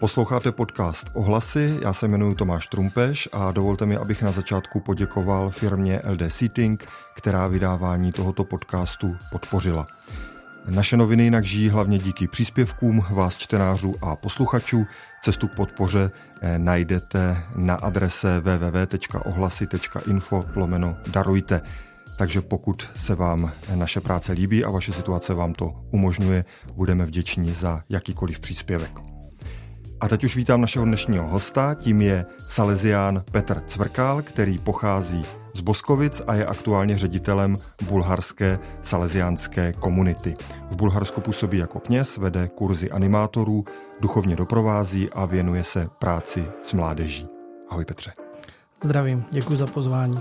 Posloucháte podcast Ohlasy, já se jmenuji Tomáš Trumpeš a dovolte mi, abych na začátku poděkoval firmě LD Seating, která vydávání tohoto podcastu podpořila. Naše noviny jinak žijí hlavně díky příspěvkům vás čtenářů a posluchačů. Cestu k podpoře eh, najdete na adrese www.ohlasy.info lomeno darujte. Takže pokud se vám naše práce líbí a vaše situace vám to umožňuje, budeme vděční za jakýkoliv příspěvek. A teď už vítám našeho dnešního hosta, tím je Salesián Petr Cvrkál, který pochází z Boskovic a je aktuálně ředitelem bulharské salesiánské komunity. V Bulharsku působí jako kněz, vede kurzy animátorů, duchovně doprovází a věnuje se práci s mládeží. Ahoj Petře. Zdravím, děkuji za pozvání.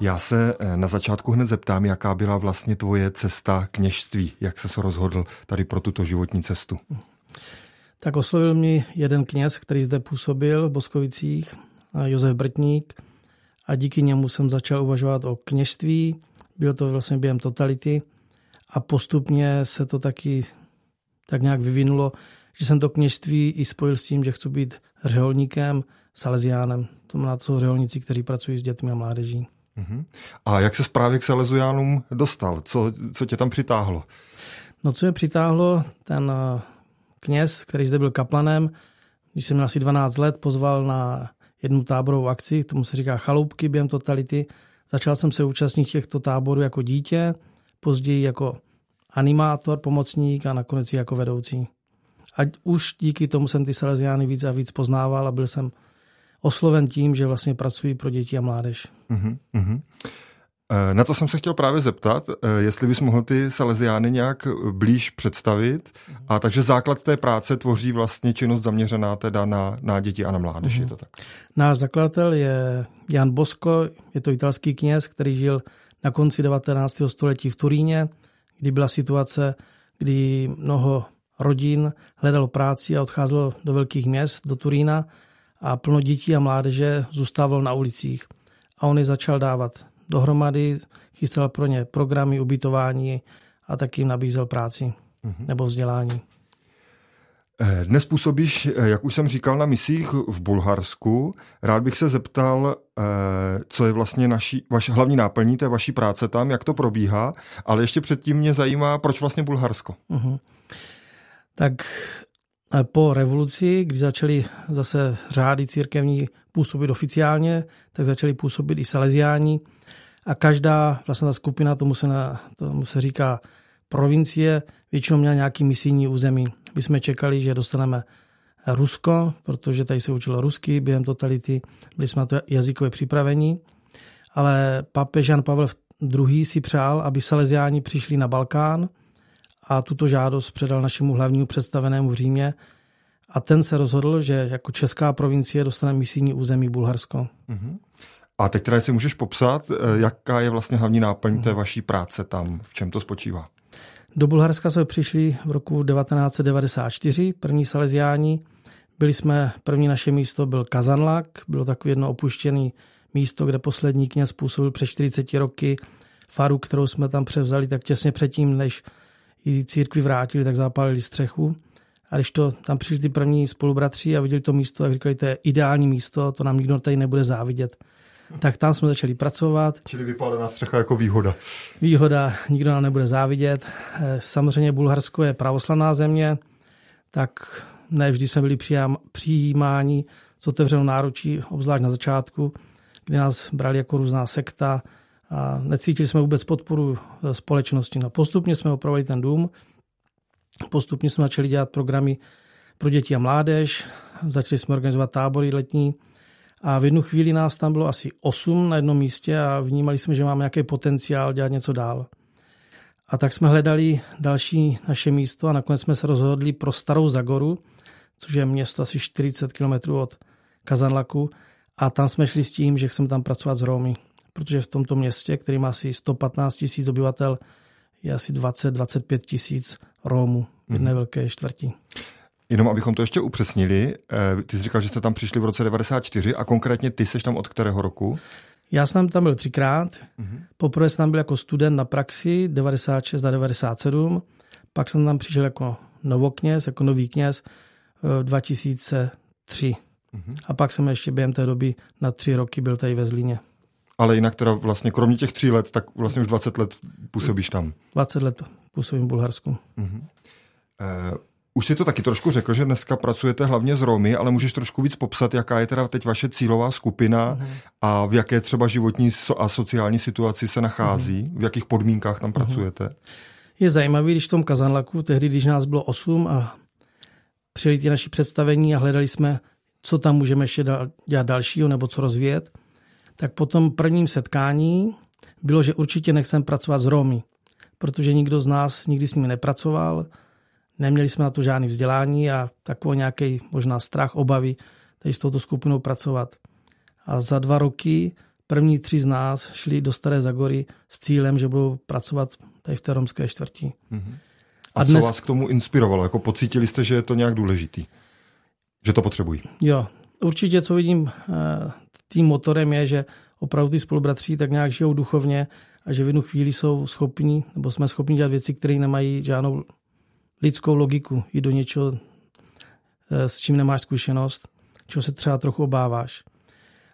Já se eh, na začátku hned zeptám, jaká byla vlastně tvoje cesta kněžství, jak se rozhodl tady pro tuto životní cestu tak oslovil mě jeden kněz, který zde působil v Boskovicích, Josef Brtník, a díky němu jsem začal uvažovat o kněžství. Bylo to vlastně během totality a postupně se to taky tak nějak vyvinulo, že jsem to kněžství i spojil s tím, že chci být řeholníkem, salesiánem. To na to řeholníci, kteří pracují s dětmi a mládeží. Uh-huh. A jak se právě k salesiánům dostal? Co, co tě tam přitáhlo? No, co mě přitáhlo, ten kněz, který zde byl kaplanem, když jsem měl asi 12 let, pozval na jednu táborovou akci, tomu se říká chaloupky během totality. Začal jsem se účastnit těchto táborů jako dítě, později jako animátor, pomocník a nakonec i jako vedoucí. A už díky tomu jsem ty Salesiány víc a víc poznával a byl jsem osloven tím, že vlastně pracuji pro děti a mládež. Uh-huh, uh-huh. Eh, na to jsem se chtěl právě zeptat, eh, jestli bys mohl ty Salesiány nějak blíž představit. A takže základ té práce tvoří vlastně činnost zaměřená teda na, na děti a na mládež, mm-hmm. je to tak? Náš zakladatel je Jan Bosko, je to italský kněz, který žil na konci 19. století v Turíně, kdy byla situace, kdy mnoho rodin hledalo práci a odcházelo do velkých měst, do Turína a plno dětí a mládeže zůstávalo na ulicích. A on je začal dávat dohromady, chystal pro ně programy, ubytování a taky nabízel práci mm-hmm. nebo vzdělání. Eh, dnes působíš, eh, jak už jsem říkal, na misích v Bulharsku. Rád bych se zeptal, eh, co je vlastně naší, vaše hlavní náplní té vaší práce tam, jak to probíhá, ale ještě předtím mě zajímá, proč vlastně Bulharsko. Uh-huh. Tak po revoluci, kdy začaly zase řády církevní působit oficiálně, tak začaly působit i salesiáni a každá vlastně ta skupina, tomu se, na, tomu se říká provincie, většinou měla nějaký misijní území. My jsme čekali, že dostaneme Rusko, protože tady se učilo rusky během totality, byli jsme na to jazykově připravení, ale papež Jan Pavel II. si přál, aby Salesiáni přišli na Balkán a tuto žádost předal našemu hlavnímu představenému v Římě a ten se rozhodl, že jako česká provincie dostane misijní území Bulharsko. Mm-hmm. A teď teda si můžeš popsat, eh, jaká je vlastně hlavní náplň té vaší práce tam, v čem to spočívá? Do Bulharska jsme přišli v roku 1994, první salesiáni. Byli jsme, první naše místo byl Kazanlak, bylo takové jedno opuštěné místo, kde poslední kněz působil přes 40 roky. Faru, kterou jsme tam převzali, tak těsně předtím, než ji církvi vrátili, tak zapálili střechu. A když to tam přišli ty první spolubratři a viděli to místo, tak říkali, to je ideální místo, to nám nikdo tady nebude závidět tak tam jsme začali pracovat. Čili vypálená střecha jako výhoda. Výhoda, nikdo nám nebude závidět. Eh, samozřejmě Bulharsko je pravoslavná země, tak ne vždy jsme byli přijímáni s otevřenou náručí, obzvlášť na začátku, kdy nás brali jako různá sekta a necítili jsme vůbec podporu společnosti. No, postupně jsme opravili ten dům, postupně jsme začali dělat programy pro děti a mládež, začali jsme organizovat tábory letní, a v jednu chvíli nás tam bylo asi 8 na jednom místě a vnímali jsme, že máme nějaký potenciál dělat něco dál. A tak jsme hledali další naše místo a nakonec jsme se rozhodli pro Starou Zagoru, což je město asi 40 km od Kazanlaku. A tam jsme šli s tím, že chceme tam pracovat s Romy, protože v tomto městě, který má asi 115 tisíc obyvatel, je asi 20-25 tisíc Rómů v jedné mm. velké čtvrti. Jenom abychom to ještě upřesnili, eh, ty jsi říkal, že jste tam přišli v roce 94 a konkrétně ty seš tam od kterého roku? Já jsem tam byl třikrát. Mm-hmm. Poprvé jsem tam byl jako student na praxi 96 a 97. Pak jsem tam přišel jako novokněz, jako nový kněz 2003. Mm-hmm. A pak jsem ještě během té doby na tři roky byl tady ve Zlíně. Ale jinak teda vlastně kromě těch tří let, tak vlastně už 20 let působíš tam. 20 let působím v Bulharsku. Mm-hmm. Uh, už si to taky trošku řekl, že dneska pracujete hlavně s Romy, ale můžeš trošku víc popsat, jaká je teda teď vaše cílová skupina mm-hmm. a v jaké třeba životní a sociální situaci se nachází, mm-hmm. v jakých podmínkách tam mm-hmm. pracujete? Je zajímavý, když v tom Kazanlaku, tehdy, když nás bylo 8 a přijeli ty naši představení a hledali jsme, co tam můžeme ještě dělat dalšího nebo co rozvíjet, tak po tom prvním setkání bylo, že určitě nechcem pracovat s Romy, protože nikdo z nás nikdy s nimi nepracoval, neměli jsme na to žádný vzdělání a takový nějaký možná strach, obavy tady s touto skupinou pracovat. A za dva roky první tři z nás šli do Staré Zagory s cílem, že budou pracovat tady v té romské čtvrti. Mm-hmm. A, a dnes... co vás k tomu inspirovalo? Jako pocítili jste, že je to nějak důležitý? Že to potřebují? Jo, určitě, co vidím eh, tím motorem je, že opravdu ty spolubratří tak nějak žijou duchovně a že v jednu chvíli jsou schopni, nebo jsme schopni dělat věci, které nemají žádnou lidskou logiku, i do něčeho, eh, s čím nemáš zkušenost, čeho se třeba trochu obáváš.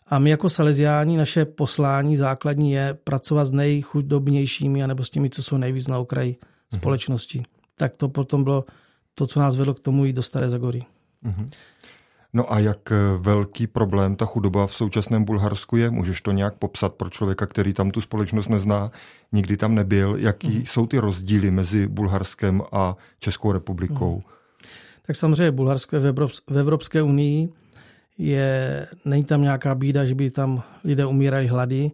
A my jako saleziáni, naše poslání základní je pracovat s nejchudobnějšími, anebo s těmi, co jsou nejvíc na okraji mm-hmm. společnosti. Tak to potom bylo to, co nás vedlo k tomu jít do Staré Zagory. Mm-hmm. No a jak eh, velký problém ta chudoba v současném Bulharsku je? Můžeš to nějak popsat pro člověka, který tam tu společnost nezná, nikdy tam nebyl? Jaký mm. jsou ty rozdíly mezi Bulharskem a Českou republikou? Mm. Tak samozřejmě Bulharsko je v Evropské unii. Je, není tam nějaká bída, že by tam lidé umírali hlady.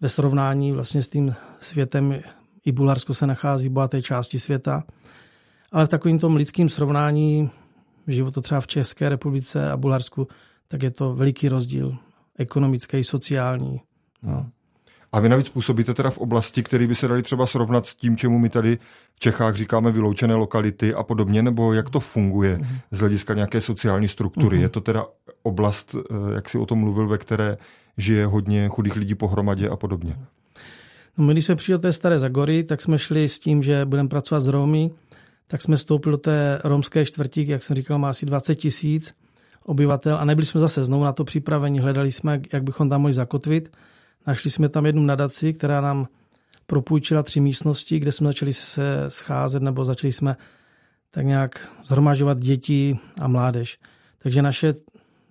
Ve srovnání vlastně s tím světem i Bulharsko se nachází v bohaté části světa. Ale v takovým tom lidským srovnání životu třeba v České republice a Bulharsku, tak je to veliký rozdíl ekonomický, sociální. No. A vy navíc působíte teda v oblasti, které by se dali třeba srovnat s tím, čemu my tady v Čechách říkáme vyloučené lokality a podobně, nebo jak to funguje z hlediska nějaké sociální struktury? Uh-huh. Je to teda oblast, eh, jak si o tom mluvil, ve které žije hodně chudých lidí pohromadě a podobně? No, my, když jsme přišli do té Staré Zagory, tak jsme šli s tím, že budeme pracovat s Romy, tak jsme vstoupili do té romské čtvrti, jak jsem říkal, má asi 20 tisíc obyvatel a nebyli jsme zase znovu na to připraveni. Hledali jsme, jak bychom tam mohli zakotvit. Našli jsme tam jednu nadaci, která nám propůjčila tři místnosti, kde jsme začali se scházet nebo začali jsme tak nějak zhromažovat děti a mládež. Takže naše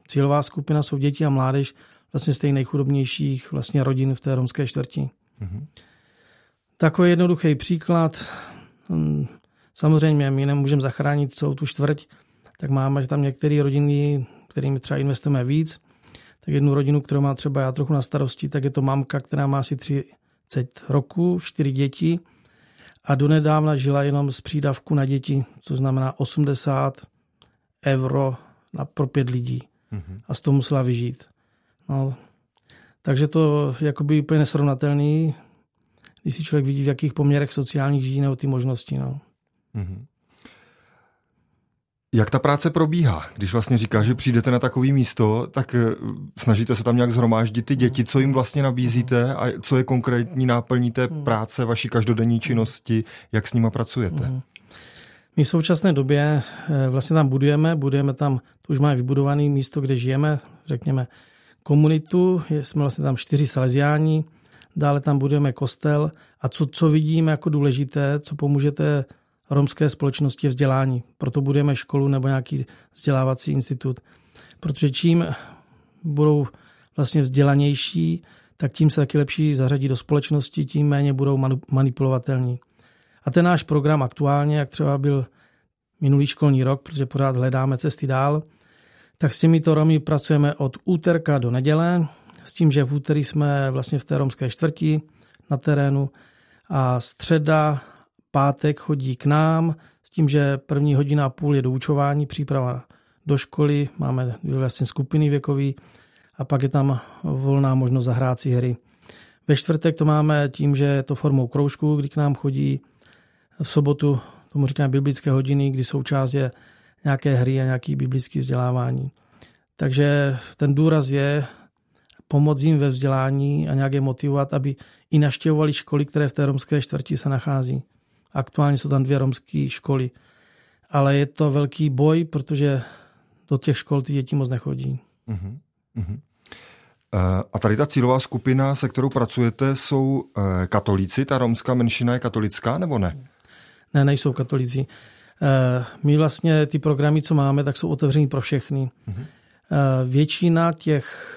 cílová skupina jsou děti a mládež vlastně z těch nejchudobnějších vlastně rodin v té romské čtvrti. Mm-hmm. Takový jednoduchý příklad. Samozřejmě my nemůžeme zachránit celou tu čtvrť, tak máme tam některé rodiny, kterými třeba investujeme víc. Tak jednu rodinu, kterou má třeba já trochu na starosti, tak je to mamka, která má asi 30 roku, čtyři děti a donedávna žila jenom z přídavku na děti, co znamená 80 euro na, pro pět lidí. Mm-hmm. A z toho musela vyžít. No, takže to je jakoby úplně nesrovnatelný, když si člověk vidí, v jakých poměrech sociálních žijí nebo ty možnosti. No. Mm-hmm. Jak ta práce probíhá? Když vlastně říká, že přijdete na takové místo, tak eh, snažíte se tam nějak zhromáždit ty děti, co jim vlastně nabízíte a co je konkrétní náplní té hmm. práce, vaší každodenní činnosti, jak s nima pracujete? My v současné době eh, vlastně tam budujeme, budujeme tam, to už máme vybudované místo, kde žijeme, řekněme komunitu, jsme vlastně tam čtyři saleziáni, dále tam budujeme kostel a co, co vidíme jako důležité, co pomůžete romské společnosti vzdělání. Proto budeme školu nebo nějaký vzdělávací institut. Protože čím budou vlastně vzdělanější, tak tím se taky lepší zařadí do společnosti, tím méně budou manipulovatelní. A ten náš program aktuálně, jak třeba byl minulý školní rok, protože pořád hledáme cesty dál, tak s těmito Romy pracujeme od úterka do neděle, s tím, že v úterý jsme vlastně v té romské čtvrti na terénu a středa pátek chodí k nám s tím, že první hodina a půl je doučování, příprava do školy, máme vlastně skupiny věkový a pak je tam volná možnost zahrát si hry. Ve čtvrtek to máme tím, že je to formou kroužku, kdy k nám chodí v sobotu, tomu říkáme biblické hodiny, kdy součást je nějaké hry a nějaký biblický vzdělávání. Takže ten důraz je pomoct jim ve vzdělání a nějak je motivovat, aby i naštěvovali školy, které v té romské čtvrti se nachází. Aktuálně jsou tam dvě romské školy. Ale je to velký boj, protože do těch škol ty děti moc nechodí. Uh-huh. Uh-huh. A tady ta cílová skupina, se kterou pracujete, jsou eh, katolíci? Ta romská menšina je katolická nebo ne? Ne, nejsou katolíci. Eh, my vlastně ty programy, co máme, tak jsou otevřený pro všechny. Uh-huh. Většina těch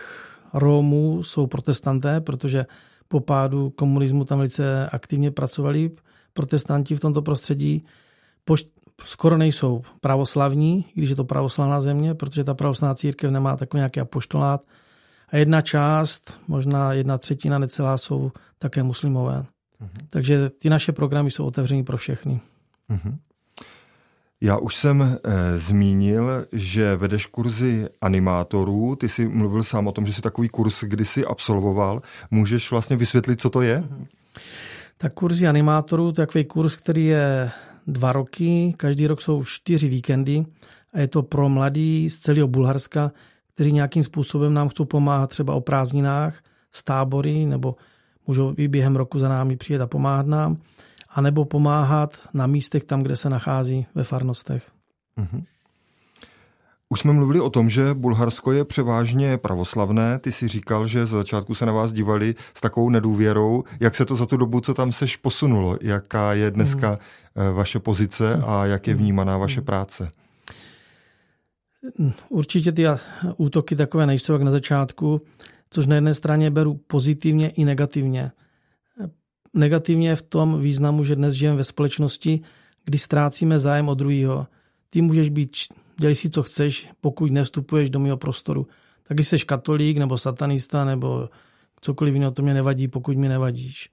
Romů jsou protestanté, protože po pádu komunismu tam velice aktivně pracovali protestanti v tomto prostředí. Poš- skoro nejsou pravoslavní, když je to pravoslavná země, protože ta pravoslavná církev nemá takový nějaký apoštolát. A jedna část, možná jedna třetina necelá, jsou také muslimové. Uh-huh. Takže ty naše programy jsou otevřený pro všechny. Uh-huh. Já už jsem e, zmínil, že vedeš kurzy animátorů. Ty jsi mluvil sám o tom, že jsi takový kurz kdysi absolvoval. Můžeš vlastně vysvětlit, co to je? Uh-huh. Tak kurzy animátorů, to je takový kurz, který je dva roky, každý rok jsou čtyři víkendy a je to pro mladí z celého Bulharska, kteří nějakým způsobem nám chcou pomáhat třeba o prázdninách, z tábory, nebo můžou i během roku za námi přijet a pomáhat nám, anebo pomáhat na místech tam, kde se nachází ve farnostech. Mm-hmm. Už jsme mluvili o tom, že Bulharsko je převážně pravoslavné. Ty si říkal, že za začátku se na vás dívali s takovou nedůvěrou. Jak se to za tu dobu, co tam seš, posunulo? Jaká je dneska mm. vaše pozice a jak je vnímaná vaše práce? Určitě ty útoky takové nejsou jak na začátku, což na jedné straně beru pozitivně i negativně. Negativně v tom významu, že dnes žijeme ve společnosti, kdy ztrácíme zájem o druhého. Ty můžeš být dělej si, co chceš, pokud nevstupuješ do mého prostoru. Tak jsi katolík nebo satanista nebo cokoliv jiného, to mě nevadí, pokud mi nevadíš.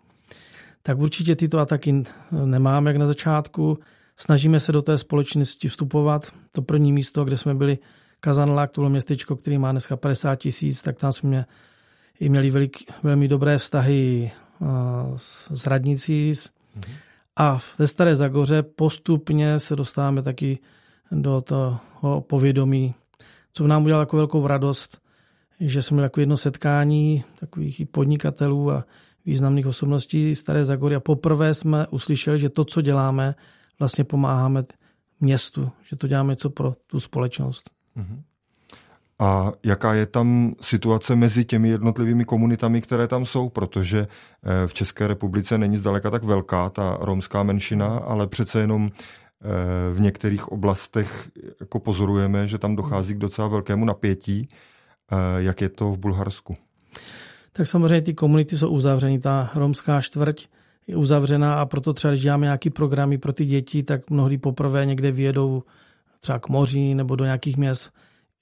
Tak určitě tyto ataky nemáme jak na začátku. Snažíme se do té společnosti vstupovat. To první místo, kde jsme byli Kazanlák, to bylo městečko, který má dneska 50 tisíc, tak tam jsme i měli velik, velmi dobré vztahy s, s radnicí. Mm-hmm. A ve Staré Zagoře postupně se dostáváme taky do toho povědomí, co nám udělalo jako velkou radost, že jsme měli jako jedno setkání takových i podnikatelů a významných osobností Staré Zagory a poprvé jsme uslyšeli, že to, co děláme, vlastně pomáháme městu, že to děláme co pro tu společnost. Mm-hmm. A jaká je tam situace mezi těmi jednotlivými komunitami, které tam jsou? Protože eh, v České republice není zdaleka tak velká ta romská menšina, ale přece jenom v některých oblastech jako pozorujeme, že tam dochází k docela velkému napětí. Eh, jak je to v Bulharsku? Tak samozřejmě ty komunity jsou uzavřené. Ta romská čtvrť je uzavřená a proto třeba, když děláme nějaké programy pro ty děti, tak mnohdy poprvé někde vyjedou třeba k moři nebo do nějakých měst.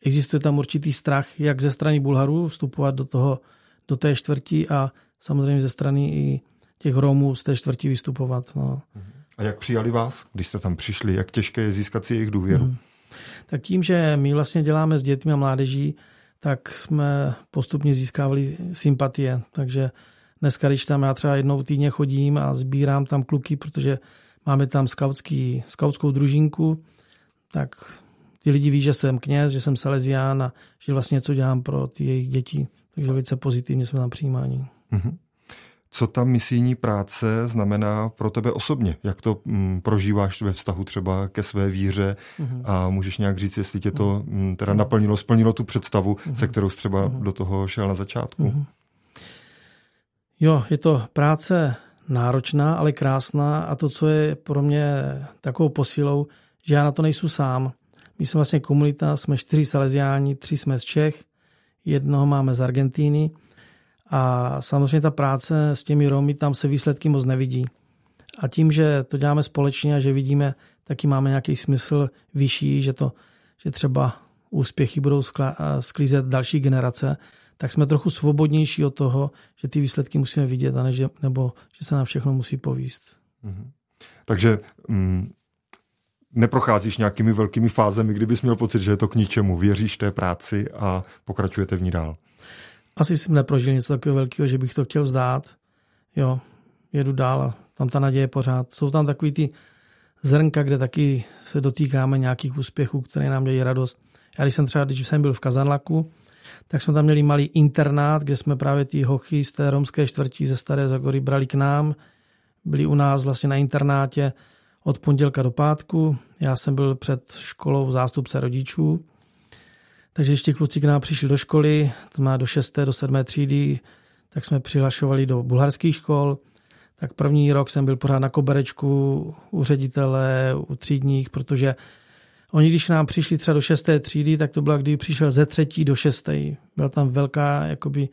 Existuje tam určitý strach, jak ze strany Bulharů vstupovat do, toho, do té čtvrti a samozřejmě ze strany i těch Romů z té čtvrti vystupovat. No. Mm-hmm. A jak přijali vás, když jste tam přišli? Jak těžké je získat si jejich důvěru? Hmm. Tak tím, že my vlastně děláme s dětmi a mládeží, tak jsme postupně získávali sympatie. Takže dneska, když tam já třeba jednou týdně chodím a sbírám tam kluky, protože máme tam skautský, skautskou družinku, tak ty lidi ví, že jsem kněz, že jsem salezián a že vlastně něco dělám pro ty jejich děti. Takže velice pozitivně jsme tam přijímáni. Mm-hmm. Co ta misijní práce znamená pro tebe osobně? Jak to mm, prožíváš ve vztahu třeba ke své víře mm-hmm. a můžeš nějak říct, jestli tě to mm, teda naplnilo, splnilo tu představu, mm-hmm. se kterou jsi třeba mm-hmm. do toho šel na začátku? Mm-hmm. Jo, je to práce náročná, ale krásná a to, co je pro mě takovou posilou, že já na to nejsou sám. My jsme vlastně komunita, jsme čtyři saleziáni, tři jsme z Čech, jednoho máme z Argentíny a samozřejmě ta práce s těmi Romy, tam se výsledky moc nevidí. A tím, že to děláme společně a že vidíme, taky máme nějaký smysl vyšší, že, to, že třeba úspěchy budou sklízet další generace, tak jsme trochu svobodnější od toho, že ty výsledky musíme vidět, a ne, že, nebo že se nám všechno musí povíst. Mm-hmm. Takže mm, neprocházíš nějakými velkými fázemi, kdybys měl pocit, že je to k ničemu. Věříš té práci a pokračujete v ní dál asi jsem neprožil něco takového velkého, že bych to chtěl vzdát. Jo, jedu dál a tam ta naděje pořád. Jsou tam takový ty zrnka, kde taky se dotýkáme nějakých úspěchů, které nám dějí radost. Já když jsem třeba, když jsem byl v Kazanlaku, tak jsme tam měli malý internát, kde jsme právě ty hochy z té romské čtvrtí ze Staré Zagory brali k nám. Byli u nás vlastně na internátě od pondělka do pátku. Já jsem byl před školou zástupce rodičů Takže ještě kluci k nám přišli do školy, to má do 6. do 7. třídy, tak jsme přihlašovali do bulharských škol. Tak první rok jsem byl pořád na koberečku u ředitele, u třídních, protože oni, když nám přišli třeba do 6. třídy, tak to bylo, když přišel ze třetí do 6. Byla tam velká jakoby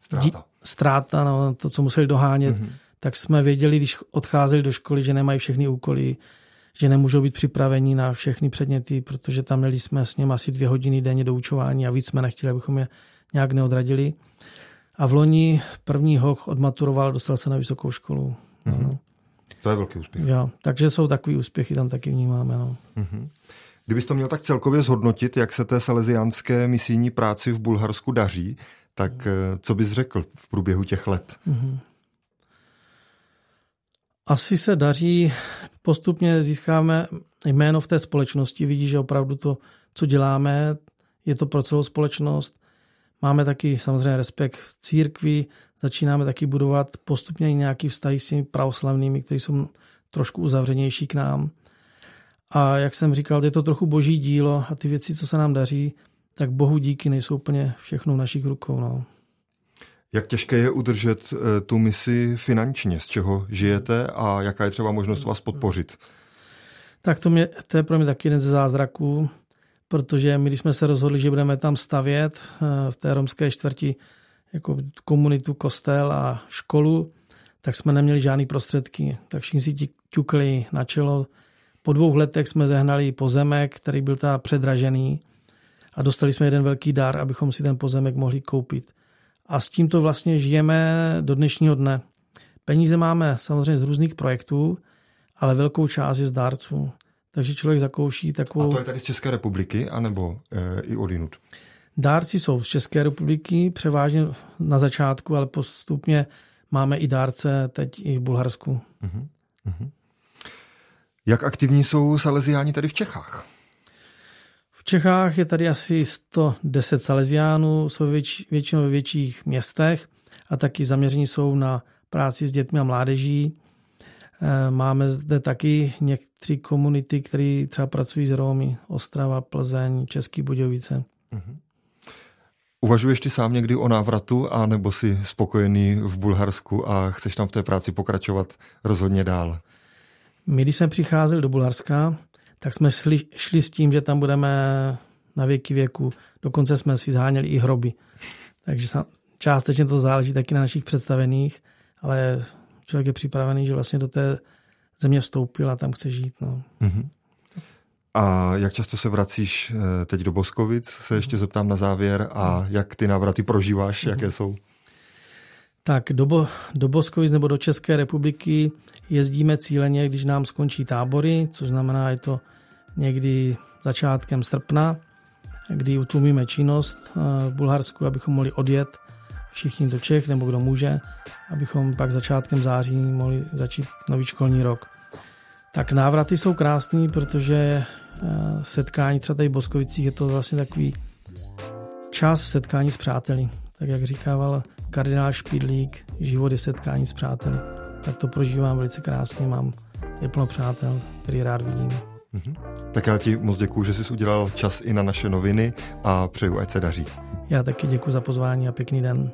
Ztráta. ztráta, no, to, co museli dohánět. Mm-hmm. Tak jsme věděli, když odcházeli do školy, že nemají všechny úkoly, že nemůžou být připraveni na všechny předměty, protože tam měli jsme s ním asi dvě hodiny denně doučování a víc jsme nechtěli, abychom je nějak neodradili. A v loni první hoch odmaturoval, dostal se na vysokou školu. Mm-hmm. No. To je velký úspěch. Jo, takže jsou takový úspěchy, tam taky vnímáme. No. Mm-hmm. Kdybys to měl tak celkově zhodnotit, jak se té salesiánské misijní práci v Bulharsku daří, tak mm. co bys řekl v průběhu těch let? Mm-hmm. Asi se daří, postupně získáme jméno v té společnosti, vidí, že opravdu to, co děláme, je to pro celou společnost. Máme taky samozřejmě respekt církvi, začínáme taky budovat postupně nějaký vztahy s těmi pravoslavnými, kteří jsou trošku uzavřenější k nám. A jak jsem říkal, je to trochu boží dílo a ty věci, co se nám daří, tak bohu díky nejsou úplně všechno v našich rukou. No. Jak těžké je udržet eh, tu misi finančně? Z čeho žijete a jaká je třeba možnost vás podpořit? Tak to, mě, to je pro mě taky jeden ze zázraků, protože my, když jsme se rozhodli, že budeme tam stavět eh, v té romské čtvrti jako komunitu, kostel a školu, tak jsme neměli žádné prostředky. Tak všichni si ťukli na čelo. Po dvou letech jsme zehnali pozemek, který byl ta předražený a dostali jsme jeden velký dar, abychom si ten pozemek mohli koupit. A s tímto vlastně žijeme do dnešního dne. Peníze máme samozřejmě z různých projektů, ale velkou část je z dárců. Takže člověk zakouší takovou... A to je tady z České republiky, anebo e, i odinut? Dárci jsou z České republiky, převážně na začátku, ale postupně máme i dárce teď i v Bulharsku. Uh-huh. Uh-huh. Jak aktivní jsou Salesiáni tady v Čechách? Čechách je tady asi 110 Salesiánů, jsou věč, většinou ve větších městech a taky zaměření jsou na práci s dětmi a mládeží. Eh, máme zde taky některé komunity, které třeba pracují s Romy, Ostrava, Plzeň, Český Budějovice. Uh-huh. Uvažuješ ty sám někdy o návratu, a nebo jsi spokojený v Bulharsku a chceš tam v té práci pokračovat rozhodně dál? My, když jsme přicházeli do Bulharska, tak jsme šli, šli s tím, že tam budeme na věky věku. Dokonce jsme si zháněli i hroby. Takže částečně to záleží taky na našich představených, ale člověk je připravený, že vlastně do té země vstoupil a tam chce žít. No. Mm-hmm. A jak často se vracíš eh, teď do Boskovic, se ještě zeptám na závěr, a jak ty návraty prožíváš, jaké jsou? Tak do, Bo, do Boskovic nebo do České republiky jezdíme cíleně, když nám skončí tábory, což znamená, je to někdy začátkem srpna, kdy utlumíme činnost eh, v Bulharsku, abychom mohli odjet všichni do Čech, nebo kdo může, abychom pak začátkem září mohli začít nový školní rok. Tak návraty jsou krásný, protože eh, setkání třeba tady v Boskovicích je to vlastně takový čas setkání s přáteli. Tak jak říkával kardinál Špidlík, život je setkání s přáteli. Tak to prožívám velice krásně, mám je plno přátel, který rád vidím. Mm-hmm. Tak já ti moc děkuji, že jsi udělal čas i na naše noviny a přeju, ať se daří. Já taky děkuji za pozvání a pěkný den.